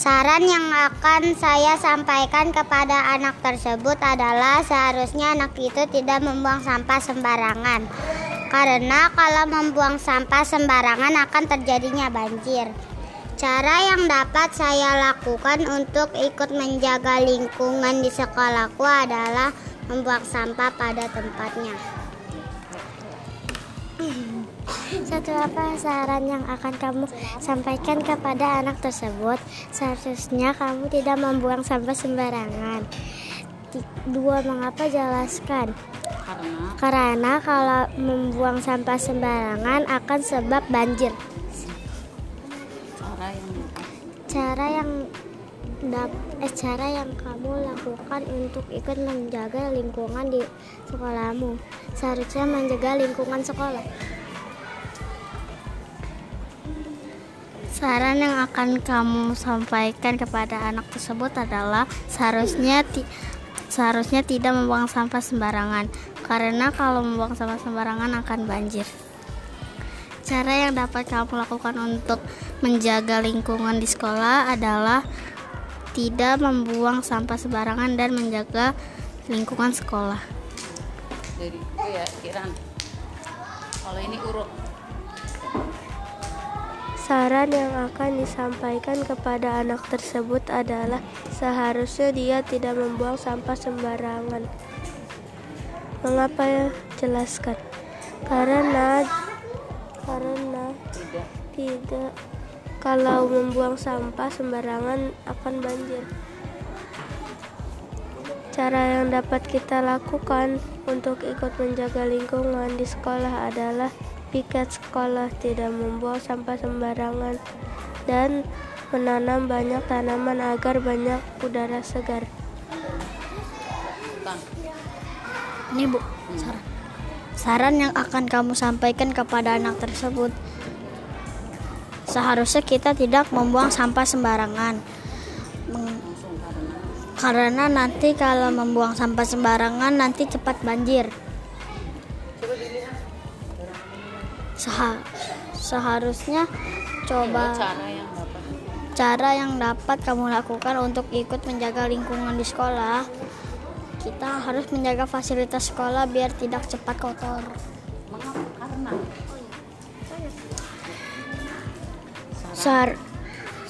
Saran yang akan saya sampaikan kepada anak tersebut adalah seharusnya anak itu tidak membuang sampah sembarangan. Karena kalau membuang sampah sembarangan akan terjadinya banjir. Cara yang dapat saya lakukan untuk ikut menjaga lingkungan di sekolahku adalah membuang sampah pada tempatnya. Satu apa saran yang akan kamu sampaikan kepada anak tersebut? Seharusnya kamu tidak membuang sampah sembarangan. Dua, mengapa jelaskan? Karena Karena kalau membuang sampah sembarangan akan sebab banjir. cara yang Cara yang dap- eh, cara yang kamu lakukan untuk ikut menjaga lingkungan di sekolahmu. Seharusnya menjaga lingkungan sekolah. Saran yang akan kamu sampaikan kepada anak tersebut adalah seharusnya ti- seharusnya tidak membuang sampah sembarangan karena kalau membuang sampah sembarangan akan banjir. Cara yang dapat kamu lakukan untuk menjaga lingkungan di sekolah adalah tidak membuang sampah sembarangan dan menjaga lingkungan sekolah. dari itu ya Kiran. Kalau ini urut. Saran yang akan disampaikan kepada anak tersebut adalah seharusnya dia tidak membuang sampah sembarangan. Mengapa ya? Jelaskan. Karena karena Tidak. tidak kalau membuang sampah sembarangan akan banjir. Cara yang dapat kita lakukan untuk ikut menjaga lingkungan di sekolah adalah piket sekolah tidak membuang sampah sembarangan dan menanam banyak tanaman agar banyak udara segar. Bukan. Ini Bu, saran. Saran yang akan kamu sampaikan kepada anak tersebut. Seharusnya kita tidak membuang sampah sembarangan. Karena nanti kalau membuang sampah sembarangan nanti cepat banjir. Seha- seharusnya coba cara yang dapat kamu lakukan untuk ikut menjaga lingkungan di sekolah. Kita harus menjaga fasilitas sekolah biar tidak cepat kotor. mengapa? Karena Sar-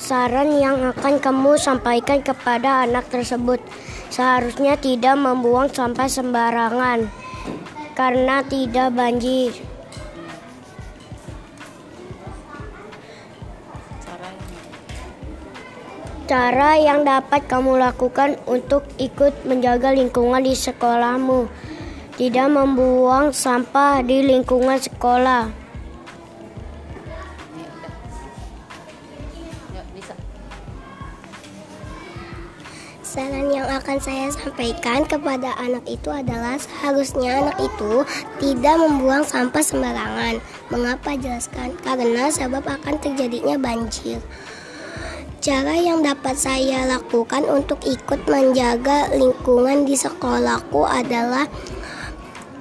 saran yang akan kamu sampaikan kepada anak tersebut seharusnya tidak membuang sampah sembarangan karena tidak banjir. cara yang dapat kamu lakukan untuk ikut menjaga lingkungan di sekolahmu tidak membuang sampah di lingkungan sekolah. Akan saya sampaikan kepada anak itu adalah seharusnya anak itu tidak membuang sampah sembarangan. Mengapa jelaskan? Karena sebab akan terjadinya banjir. Cara yang dapat saya lakukan untuk ikut menjaga lingkungan di sekolahku adalah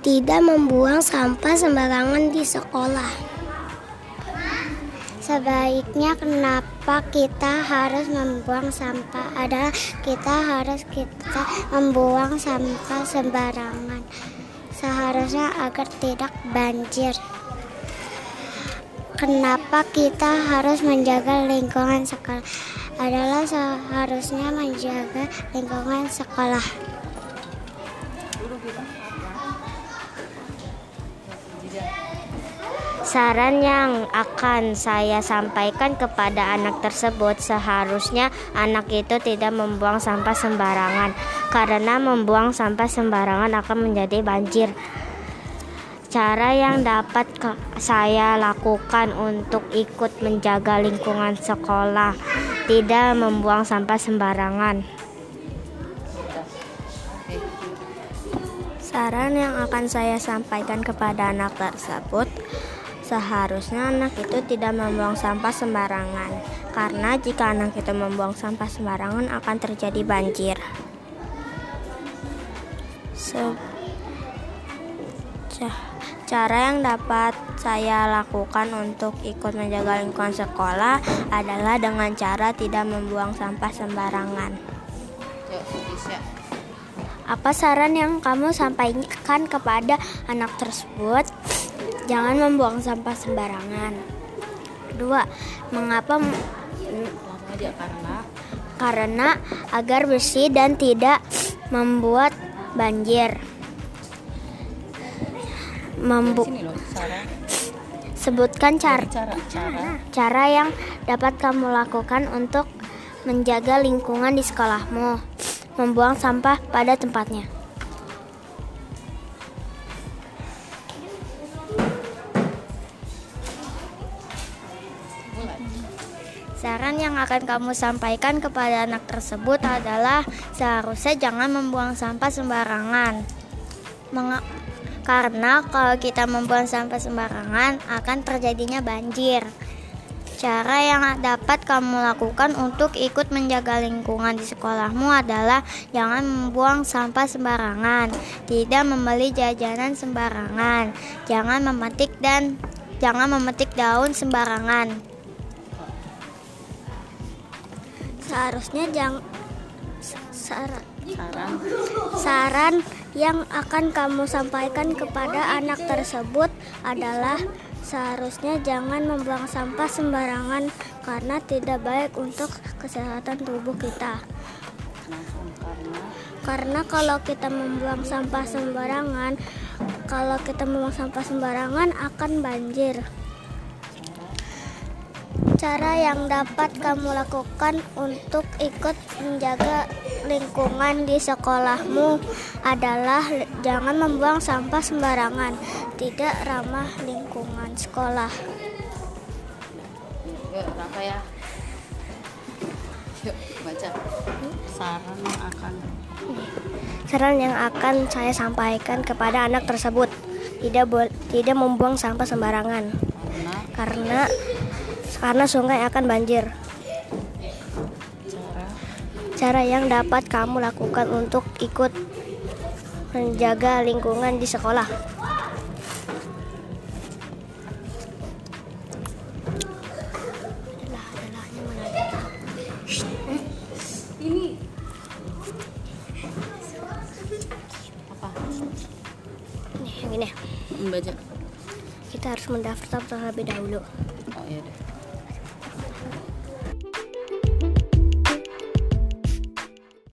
tidak membuang sampah sembarangan di sekolah. Sebaiknya kenapa kita harus membuang sampah? Adalah kita harus kita membuang sampah sembarangan. Seharusnya agar tidak banjir. Kenapa kita harus menjaga lingkungan sekolah? Adalah seharusnya menjaga lingkungan sekolah. Saran yang akan saya sampaikan kepada anak tersebut seharusnya anak itu tidak membuang sampah sembarangan karena membuang sampah sembarangan akan menjadi banjir. Cara yang dapat saya lakukan untuk ikut menjaga lingkungan sekolah tidak membuang sampah sembarangan. Saran yang akan saya sampaikan kepada anak tersebut seharusnya anak itu tidak membuang sampah sembarangan karena jika anak itu membuang sampah sembarangan akan terjadi banjir. Se- ca- Cara yang dapat saya lakukan untuk ikut menjaga lingkungan sekolah adalah dengan cara tidak membuang sampah sembarangan. Apa saran yang kamu sampaikan kepada anak tersebut? Jangan membuang sampah sembarangan. Kedua, mengapa? Aja karena Karena agar bersih dan tidak membuat banjir. Membu sini loh cara sebutkan cara cara cara cara yang dapat kamu lakukan untuk menjaga lingkungan di sekolahmu. Membuang sampah pada tempatnya. Saran yang akan kamu sampaikan kepada anak tersebut adalah seharusnya jangan membuang sampah sembarangan. Menga- karena kalau kita membuang sampah sembarangan akan terjadinya banjir. Cara yang dapat kamu lakukan untuk ikut menjaga lingkungan di sekolahmu adalah jangan membuang sampah sembarangan, tidak membeli jajanan sembarangan, jangan memetik dan jangan memetik daun sembarangan. Seharusnya jangan saran, saran saran yang akan kamu sampaikan kepada anak tersebut adalah seharusnya jangan membuang sampah sembarangan karena tidak baik untuk kesehatan tubuh kita. Karena kalau kita membuang sampah sembarangan, kalau kita membuang sampah sembarangan akan banjir. Cara yang dapat kamu lakukan untuk ikut menjaga lingkungan di sekolahmu adalah jangan membuang sampah sembarangan, tidak ramah lingkungan sekolah. yuk Rafa ya. Yuk baca. Saran yang akan Saran yang akan saya sampaikan kepada anak tersebut. Tidak tidak membuang sampah sembarangan. Karena karena karena sungai akan banjir. cara yang dapat kamu lakukan untuk ikut menjaga lingkungan di sekolah. apa Nih, yang ini. membaca Kita harus mendaftar terlebih dahulu. oh iya deh